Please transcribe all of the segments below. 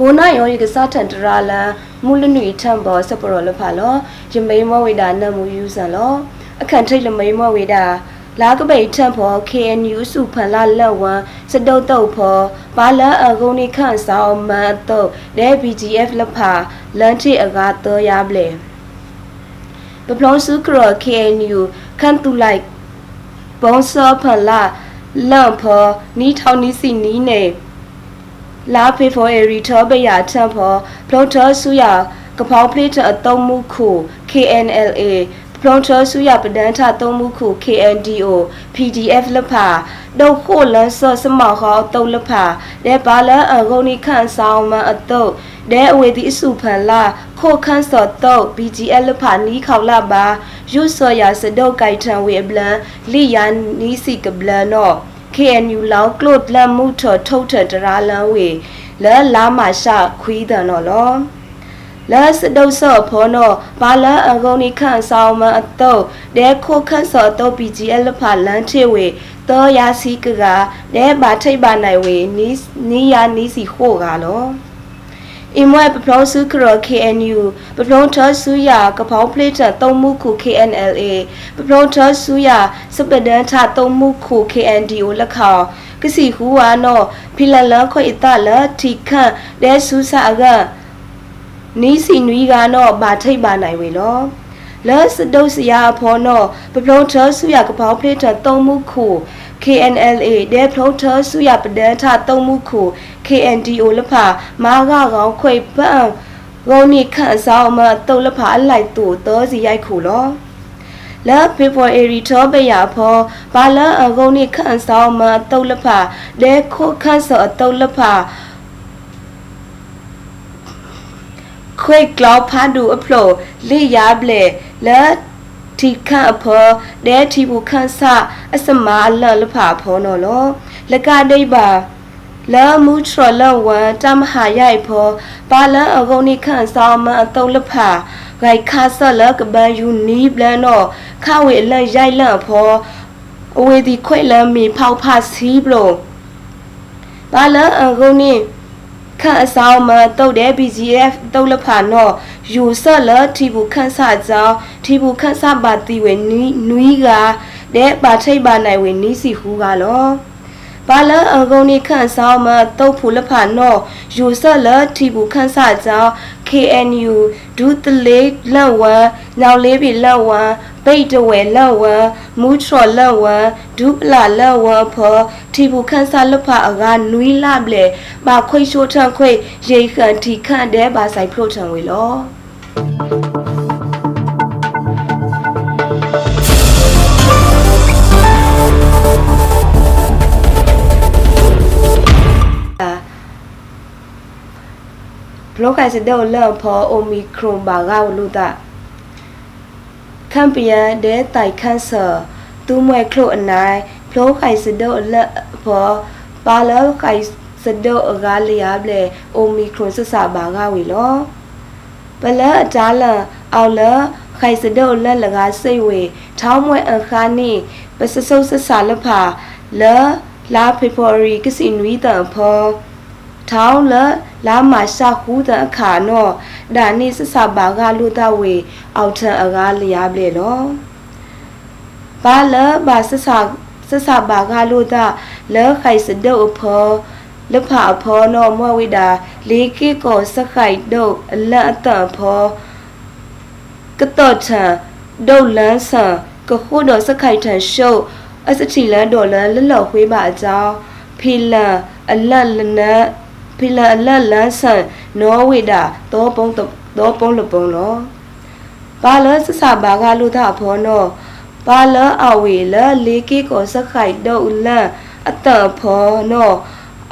မိုးနာယောရီကစားထန်တရာလန်မူလနွေထံဘောစပရောလဖာလောယမိန်မဝိဒါနမူယူဆန်လောအခန့်ထိတ်လမိန်မဝိဒါ လာကပိတ်ထံဖော KNU စုဖန်လာလက်ဝမ်စတုတ်တုတ်ဖောဘာလအကုန်းနိခန့်ဆောင်မန်တုတ်ဒဲ BGF လဖာလန်တီအကာတော်ရပလေပပလုံးစုကရ KNU ခန့်တူလိုက်ဘောဆောဖန်လာလန့်ဖောနီးထောင်းနီးစီနီးနေလာဖေဖော်အရီထောဘယာချမ်ဖောပလော့တာဆူယာကပောက်ပလေးတအတုံးမှုခု KNLA ပလော့တာဆူယာပဒန်ထတုံးမှုခု KNDO PDF လဖာဒုတ်ခိုလန်ဆော့စမောက်ဟောတုံးလဖာဒဲဘာလန်အဂုန်နီခန့်ဆောင်မအတုတ်ဒဲအဝေဒီအစုဖန်လာခိုခန့်စော့တုတ် BGL လဖာနီးခေါလာပါယူဆော်ယာစဒုတ်ကိုက်ထန်ဝေဘလန်လီယာနီစီကဘလန်နော့ KNU လောင်းကလုတ်လမ်မှုထော်ထုတ်ထတရာလန်ဝေလဲလာမရှာခွီးတယ်နော်လော လဲစဒုတ်ဆော့ဖောနောဘာလန်အကုန်းနိခန့်ဆောင်မအတုတ်ဒဲခိုခန့်ဆော့တော့ PGL ဖာလန်ချေဝေတော့ယာစီကကဒဲဘာထိတ်ပါနိုင်ဝေနီးနီးယာနီးစီခို့ကလောအင်မွဲပပလောစုကရ KNU ပပလောထဆူယာကပောင်းပလေးတတုံးမှုခု KNLA ပပလောထဆူယာစပဒန်ထတုံးမှုခု KNDO လက်ခေါကစီဟူဝါနောဖီလလခွေတလတီခန့်ဒဲဆူစာအက နီးစီနွီကနောဘာထိတ်ပါနိုင်ဝေလောလဲစဒုတ်စရာအဖောနောပပလောထဆူယာကပောင်းပလေးတတုံးမှုခု KNLA ဒဲဖလောထဆူယာပဒန်ထတုံးမှုခု KNDO လက်ဖာမာကကောင်ခွေပန့်ဂုံနိခန့်ဆောင်မတုတ်လက်ဖာအလိုက်တူသောစီရိုက်ခုလောလာဖေဖော်အရီထောဘယာဖောဘာလာအဂုံနိခန့်ဆောင်မတုတ်လက်ဖာဒဲခိုခန့်စောတုတ်လက်ဖာ ခွေကလောက်ဖာဒူအဖလိုလေရပလေလာတီခန့်အဖောဒဲတီဘူးခန့်ဆအစမာလလဖာဖောနော်လောလကဒိပါလာမူထရလဝန်တမဟာရိုက်ဖောပါလန်အဂုံနိခန့်ဆောင်မအတုံးလဖာဂိုင်ခါဆလကဘန်ယူနီဘလန်တော့ခဝေလန်ရိုက်လန့်ဖောအဝေဒီခွေလန်မီဖောက်ဖစီးဘလို့ပါလန်အဂုံနိ ခန့်အဆောင်မတုတ်တဲ့ BGF တုတ်လဖာနော်ယူဆက်လတီဘူးခန့်ဆကြောင်းတီဘူးခန့်ဆပါတီဝေနီနွီးကတဲ့ပါထိတ်ပါနိုင်ဝေနီးစီဟူကလောဘာလအကုန်းနိခန့်ဆောင်မတုတ်ဖူလဖာနောယူဆက်လတီဘူးခန့်ဆကြောင်း KNU ဒူတလေးလက်ဝမ်ညောင်လေးပြီလက်ဝ မ်ပိတ်တဝဲလက်ဝမ်မူထရလက်ဝမ်ဒူပလာလက်ဝမ်ဖောတီဘူးခန့်ဆလဖာအကနွီလပလေဘာခွိရှိုးထန်ခွိရေခန့်တီခန့်တဲ့ဘာဆိုင်ဖလို့ထန်ဝေလောဘလော့ကိုင်စတဲ့လန်ဖောအိုမီခရွန်ဘာဂါဝလူတာ ကမ်ပီယန်ဒဲတိုင်ခန့်ဆာတူမွဲခလို့အနိုင်ဘလော့ကိုင်စတဲ့လက်ဖောပါလောကိုင်စတဲ့အကားလျားလေအိုမီခရွန်ဆဆာဘာဂါဝီလောပလအတားလအော်လခိုင်စတဲ့လက်လကားစိတ်ဝေထောင်းမွဲအခါနီပစဆုပ်ဆဆာလဖာလာလာဖေဖော်ရီကစီနွီတန်ဖော ထောင်းလလာမရှာဟူးတဲ့အခါနော်ဒါနိစစဘာကလူတဝေအောက်ထအကားလျားပလေလောဘာလဘာစစစစဘာကလူတလဲခိုင်စဒုတ်ဖောလဖအဖောနော်မဝိတာလေးကေကိုစခိုင်ဒုတ်အလတ်အတန်ဖောကတော့ထဒုတ်လန်းဆန်ကခုတော့စခိုင်ထန်ရှုပ်အစတီလန်ဒေါ်လန်လလော်ခွေးပါအကြောင်းဖီလန်အလတ်လနတ် ဖီလန်အလတ်လန်းဆန်နော်ဝိတာတော့ပုံတော့ပုံလပုံလောဘာလစစဘာကလူတာဖောနော်ဘာလအဝေလလေးကေကိုစခိုင်တော့လန်အတဖောနော်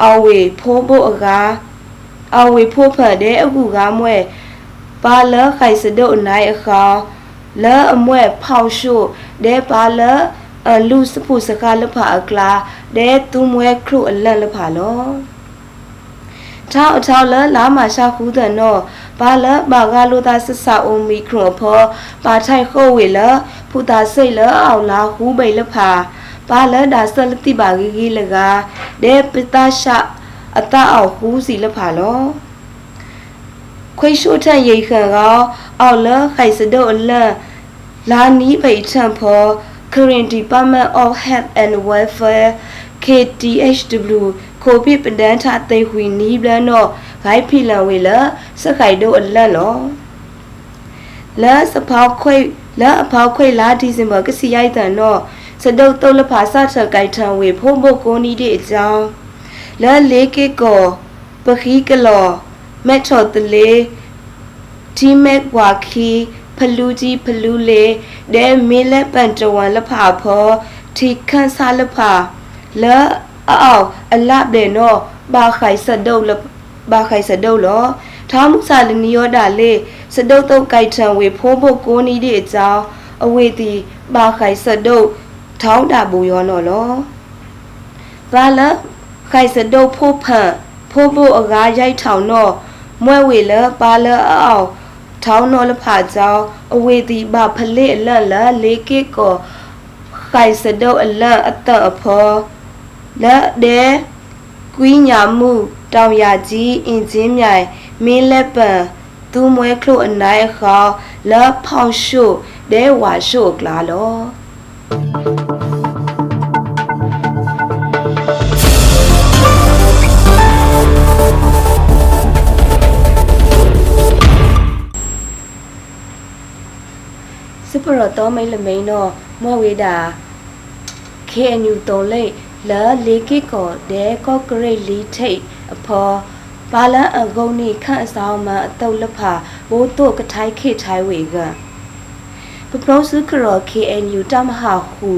အဝေဖိုးဖို့အကားအဝေဖိုးဖတ်တဲ့အခုကားမွဲဘာလခိုင်စဒုတ်နိုင်အခါလဲအမွဲဖောက်ရှုဒဲဘာလအလူစဖုစကားလဖာအကလာဒဲသူမွဲခရုအလန့်လဖာလောဒ ထောက်အထောက်လလာမရှာခုတဲ့နော်ဘာလဘာကလိုတာဆဆအိုမီခရိုဖောပါထိုင်ခိုဝေလဖူတာစိတ်လအောင်လာဟူးပိလဖာဘာလဒါဆလတိပါဂီဂီလကဒေပတာရှာအတအောင်ဟူးစီလဖာလောခွေရှိုထန်ရိခံကောအောက်လခိုင်စဒိုအလလာနီးပိထန်ဖော Current Department of Health and Welfare KTHW ကိုပိပဒန်ထသိဝီနီးဘလနောဂိုင်းဖီလံဝေလစခိုင်တို့အလက်လောလာစဖောက်ခွေလာအဖောက်ခွေလာဒီဇင်ဘာကစီရိုက်တန်တော့စဒုတ်တုတ်လဖာစထကိုင်ထံဝေဖို့ဖို့ကိုနီးတဲ့အကြောင်းလာလေးကေကိုပခီကလောမက်ထော်တလေတီမက်ဝါခီဖလူကြီးဖလူလေဒဲမင်းလက်ပန်တဝန်လဖာဖောထီခန်းစားလဖာလာ အောက်အလပ်တဲ့နော်ဘာခိုင်စဒုတ်လဘာခိုင်စဒုတ်လောထားမှုစာလနီယောဒါလေစဒုတ်တုတ်ကြိုက်ထံဝေဖိုးဖို့ကိုနီးတဲ့အကြောင်းအဝေတီဘာခိုင်စဒုတ်ထောင်းတာဘူယောနော်လောဘာလခိုင်စဒုတ်ဖို့ဖန်ဖိုးဖို့အကားရိုက်ထောင်တော့မွဲဝေလပါလအောက်ထောင်းတော်လဖာကြောင်းအဝေတီဘာဖလေအလတ်လလေးကေကိုခိုင်စဒုတ်အလတ်အတအဖော လက်တဲ့ကွီးညာမှုတောင်ရကြီးအင်ဂျင်မြိုင်မင်းလက်ပံသူမွဲခလို့အနိုင်ခေါလက်ဖောင်ရှုဒဲဝါရှုကလာလောစပရတော်မိတ်လမိန်တော့မွဲဝေတာ KNU တုံးလိ လာလေကိကောဒဲကော့ဂရိတ်လီထိတ်အဖော်ဘာလန်အဂုံနိခန့်အဆောင်မအတုတ်လဖာဘိုးတို့ကထိုက်ခေထိုင်ဝေကပပရောစုကရော KNU တမဟာဟု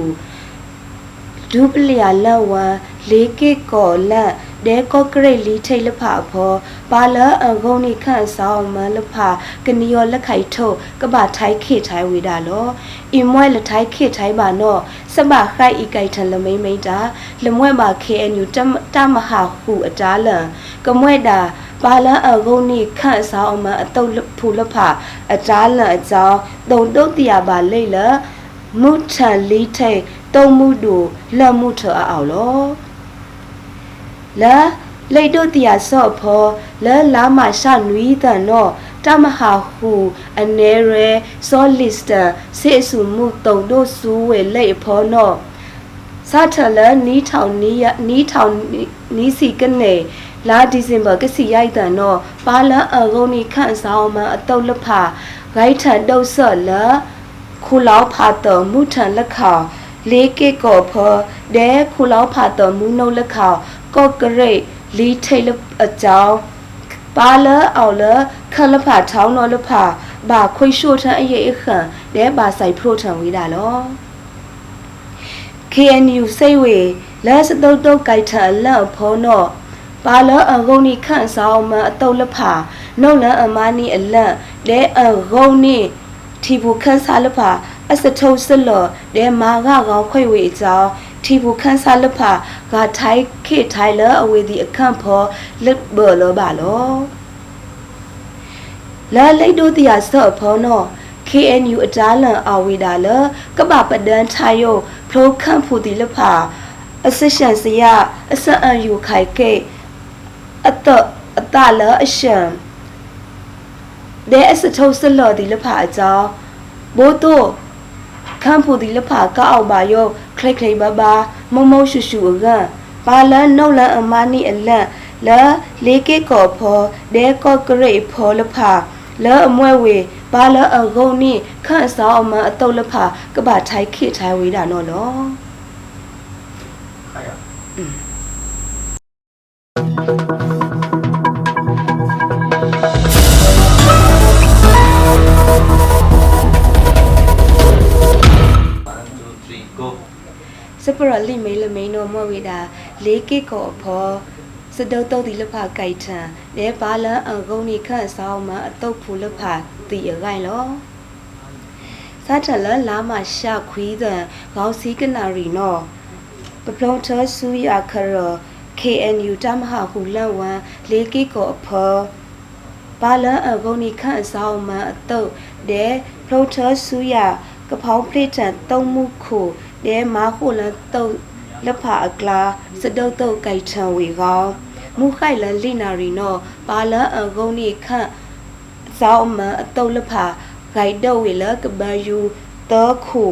ဒူပလျာလက်ဝံလေကိကောလက် ဒဲကော့ဂရိတ်လီထိတ်လဖာဖော်ဘာလန်အဂုံနိခန့်အဆောင်မလဖာကနီယောလက်ခိုက်ထုတ်ကပထိုက်ခေထိုင်ဝေတာလောအင်မွဲလထိုက်ခေထိုင်ပါနော့စမခိုက်ဤကြိုက်ထလမိမ့်မိတ်တာလမွဲ့မှာ KNU တမတမဟာဟုအတားလံကမွဲ့တာပါလန်အဂုံနိခန့်ဆောင်အမအတုတ်ဖူလဖအတားလံအကြောင်းတုံတုတ်တရားပါလိတ်လမုထန်လီထိတ်တုံမှုတို့လက်မှုထအောင်လော လာလိတ်တို့တရားစော့ဖောလဲလာမရှာနွီးတန်တော့တမဟာဟုအနေရဲဆောလစ်တာစေစုမှုတုံတို့စူးဝဲလိတ်ဖောနော့စာထလနီးထောင်နီးနီးထောင်နီးစီကနေလာဒီဇင်ဘာကစီရိုက်တန်တော့ပါလအဂုံနီခန့်ဆောင်မအတုတ်လဖဂိုက်ထန်တုတ်ဆော့လခုလောက်ဖာတော်မူထန်လက်ခေါလေးကေကောဖောဒဲခုလောက်ဖာတော်မူနှုတ်လက်ခေါ ကော့ဂရိတ်လီထိတ်လအကြောင်းပါလအော်လခလဖာထောင်းတော်လဖာဘာခွိရှို့ထန်အရေးအခန့်ဒဲဘာဆိုင်ဖရိုထန်ဝေးတာလော KNU စိတ်ဝေလက်စတုတ်တုတ်ကြိုက်ထအလန့်ဖောနော့ပါလအဂုံနီခန့်ဆောင်မအတုတ်လဖာနှုတ်လန်အမနီအလန့်လဲအဂုံနီထီဘူးခန်းစားလဖာအစထုံးစလော်ဒဲမာကကောင်းခွေဝေအကြောင်း ထီဘူးခန်းစားလဖာဂါထိုင်ခေထိုင်လအဝေဒီအခန့်ဖောလက်ဘော်လောပါလောလာလိတ်တို့တရားဆော့ဖောနော KNU အတားလန်အဝေဒါလကပပဒန်ထိုင်ယိုဖလိုခန့်ဖူတီလဖာအစရှန်စရအစအန်ယူခိုင်ကေအတအတလအရှံဒဲအစထုံးစလော်ဒီလဖာအကြောင်းဘိုးတို့ခန့်ဖူတီလဖာကအောက်ပါယော ခလိတ်ခလိတ်ဘဘာမုံမုံရှူရှူအကန်ပါလန်နှုတ်လန်အမနီအလန့်လာလေးကေကောဖောဒဲကောဂရိတ်ဖောလဖာလာအမွဲဝေဘာလအဂုံနိခန့်ဆောင်အမအတုတ်လဖာကပထိုင်ခိထိုင်ဝေးတာနော်လော စပရလိမေလမိန်နိုမဝေတာလေးကိကောအဖောစတုတ်တုတ်ဒီလဖာကြိုက်ထံလဲဘာလန်အဂုံနိခန့်ဆောင်အမအတုတ်ဖူလဖာတီအကိုင်လောစာထလလာမရှာခွီးတဲ့ခေါစီကနာရီနော်ပပလုံးထဆူရခရ KNU တမဟာဟုလန်ဝမ်လေးကိကိုအဖောဘာလန်အဂုန်နီခန့်ဆောင်မအတုတ်ဒဲဖလိုတာဆူယာကဖောင်းပလိတန်တုံမှုခု ဒဲမာခုလန်တုတ်လက်ဖာအကလာစတုတ်တုတ်ကြိုက်ထံဝေကောင်းမူခိုင်လန်လိနာရီနောဘာလန်အဂုန်နီခန့်ဆောင်မအတုတ်လက်ဖာဂိုက်တော့ဝေလကဘယူတောခု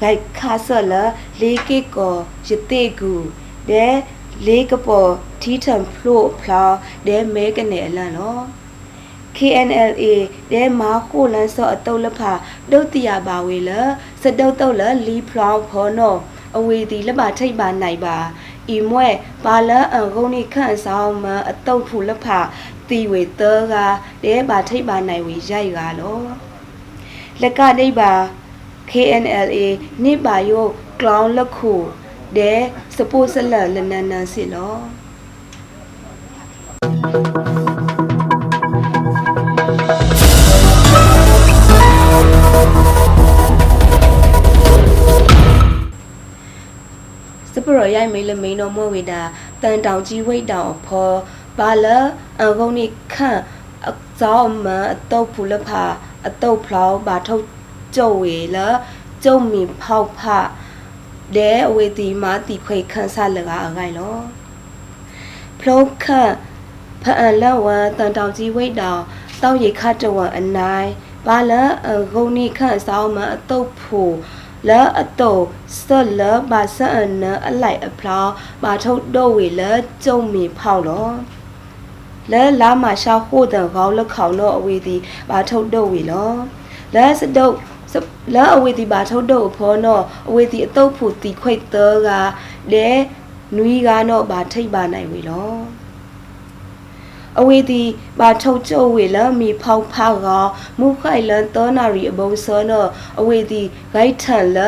ဂိုက်ခါဆလလေးကိကိုယတိကူဒဲလေးကပေါ်ထီထံဖလို့ဖလာဒဲမဲကနေအလန်နော် KNLA ဒဲမာခိုလန်စောအတုတ်လဖာဒုတ်တရပါဝေလစတုတ်တုတ်လလီဖလောင်းဖောနောအဝေဒီလပါထိတ်ပါနိုင်ပါဤမွဲဘာလန်အန်ကုန်းနိခန့်ဆောင်မအတုတ်ဖူလဖာတီဝေသောကဒဲပါထိတ်ပါနိုင်ဝေရိုက်ကားလောလက်ကဒိတ်ပါ KNLA နိပါယိုကလောင်းလက်ခုဒဲစပိုးစလလနန်နန်စီလောစပ ရောရိုက်မေးလမင်းတော်မွေဝေတာတန်တောင်ကြီးဝိတ်တောင်အဖော်ဘာလအဂုန်နိခန့်အဇောမအတုတ်ဖူလဖာအတုတ်ဖလောက်ဘာထုတ်ကျုံဝေလကျုံမီဖောက်ဖဒဲအဝေတီမာတီခွေခန့်ဆလကအဂိုင်လောဖလုံးခန့်ဖအန်လက်ဝံတန်တောင်ကြီးဝိတ်တောင်တောက်ရိခတ်တဝံအနိုင်ဘာလအဂုန်နိခန့်အဇောမအတုတ်ဖူ လဲအတုံဆက်လဘာဆန်နအလိုက်အဖလားဘာထုတ်တော့ဝေလဲကျုံမီဖောက်လောလဲလာမရှာခိုးတဲ့ခေါင်းလက်ခေါင်တော့အဝေဒီဘာထုတ်တော့ဝေလောလဲစတုတ်လဲအဝေဒီဘာထုတ်တော့ဖောနော်အဝေဒီအတုပ်ဖူတီခွိတ်တော့ကလဲနွီးကတော့ဘာထိတ်ပါနိုင်ဝေလော အဝေဒီဘာထုတ်ကျုံဝေလမီဖောက်ဖာကမုခိုင်လန်တောနာရီအဘုံစောနောအဝေဒီဂိုက်ထန်လ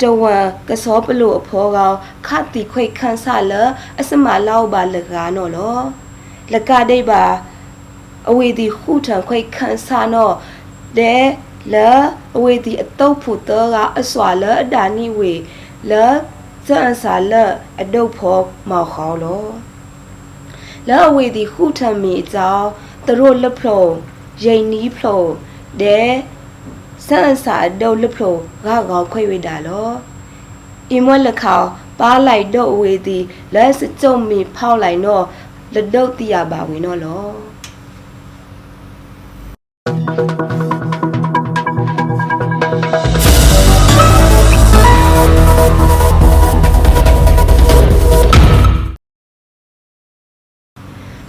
တဝံကစောပလို့အဖောကောင်ခတိခွိတ်ခန်းဆလအစမလောက်ပါလကားနော်လောလကဒိတ်ပါအဝေဒီခုထံခွိတ်ခန်းဆနောဒဲလအဝေဒီအတုပ်ဖူတော့ကအစွာလအဒါနိဝေလဇန်ဆာလအဒုတ်ဖောမောက်ခေါလော လဲအဝေဒီခုထံမီအကြောင်းသူတို့လက်ဖုံရိန်နီးဖုံဒဲစန်စာဒုတ်လက်ဖုံငါကောခွေဝိတာလောအီမွက်လက်ခေါပါလိုက်တော့အဝေဒီလက်စကြုံမီဖောက်လိုက်တော့လက်ဒုတ်တီရပါဝင်တော့လော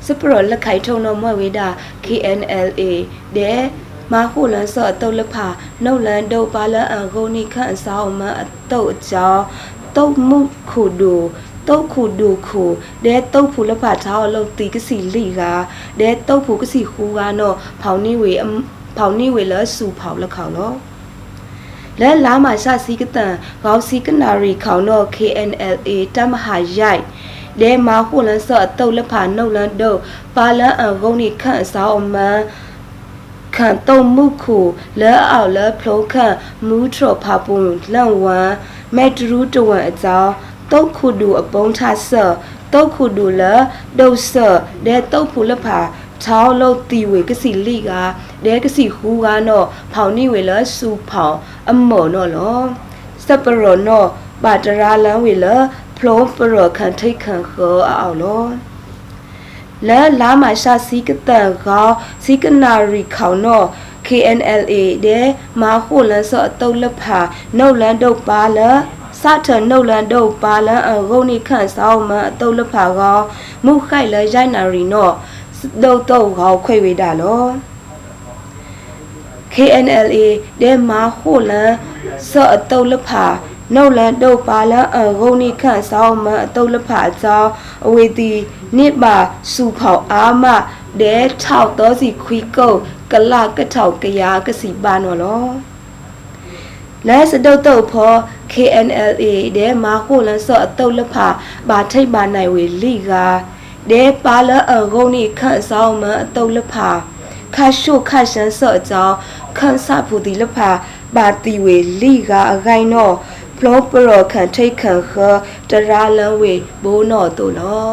စပရလက်ခိုင်ထုံတော်မွဲဝေတာ KNLA ဒဲမာခုလန်စော့တုတ်လက်ဖာနှုတ်လန်ဒုတ်ပါလန်အဂုန်နိခန့်အဆောင်မအတုတ်အကြောင်းတုတ်မှုခုဒူတုတ်ခုဒူခုဒဲတုတ်ဖူလက်ဖာထားအလုပ်တီကစီလိကဒဲတုတ်ဖူကစီခူကနော်ဖောင်နိဝေအမ်ဖောင်နိဝေလဆူဖောက်လက်ခေါလောလဲလာမရှာစီကတန်ခေါစီကနာရီခေါနော် KNLA တမဟာရိုက် ဒဲမာခုလန်စော့တုတ်လက်ဖာနှုတ်လန်ဒုတ်ပါလန်အဂုန်နိခန့်အဆောင်အမန်ခံတုံမှုခုလဲအောက်လဲဖလုံးခန့်မူးထရဖာပုံလန့်ဝမ်မက်ဒရူးတဝန်အကြောင်းတုတ်ခုဒူအပုံးထဆော့တုတ်ခုဒူလဒုတ်ဆော့ဒဲတုတ်ဖူလဖာချောင်းလုံးတီဝေကစီလိကဒဲကစီဟူကနော်ဖောင်နိဝေလဆူဖောင်အမော်နော်လောစပရောနော်ပါတရာလန်ဝေလ ဖလုံးပရောခန်ထိတ်ခန်ခောအောက်လောလဲလာမရှာစီကတန်ကောစီကနာရီခေါနော KNLA တဲ့မာခုလန်စောအတုတ်လက်ဖာနှုတ်လန်တုတ်ပါလစထနှုတ်လန်တုတ်ပါလန်အဂုန်နိခန့်ဆောင်မအတုတ်လက်ဖာကောမုခိုက်လဲရိုက်နာရီနောဒုတ်တုတ်ကောခွေဝေတာလော KNLA တဲ့မာခုလန်စောအတုတ်လက်ဖာ နှုတ်လန်တုတ်ပါလန်အဂုန်နိခန့်ဆောင်မအတုတ်လက်ဖာအကြောင်းအဝေတီနိပါစုဖောက်အာမဒဲထောက်တော်စီခွီကုတ်ကလကထောက်ကရာကစီပါနော်လောလဲစတုတ်တုတ်ဖော KNLA ဒဲမာခုလန်စောအတုတ်လက်ဖာဘာထိတ်ပါနိုင်ဝေလိကဒဲပါလအဂုန်နိခန့်ဆောင်မအတုတ်လက်ဖာခါရှုခါရှန်စောအကြောင်းခန်းစဖူတီလက်ဖာဘာတီဝေလိကအဂိုင်းတော့ ဖလောပရောခံထိတ်ခံခတရာလန်ဝေဘိုးနော်တို့လော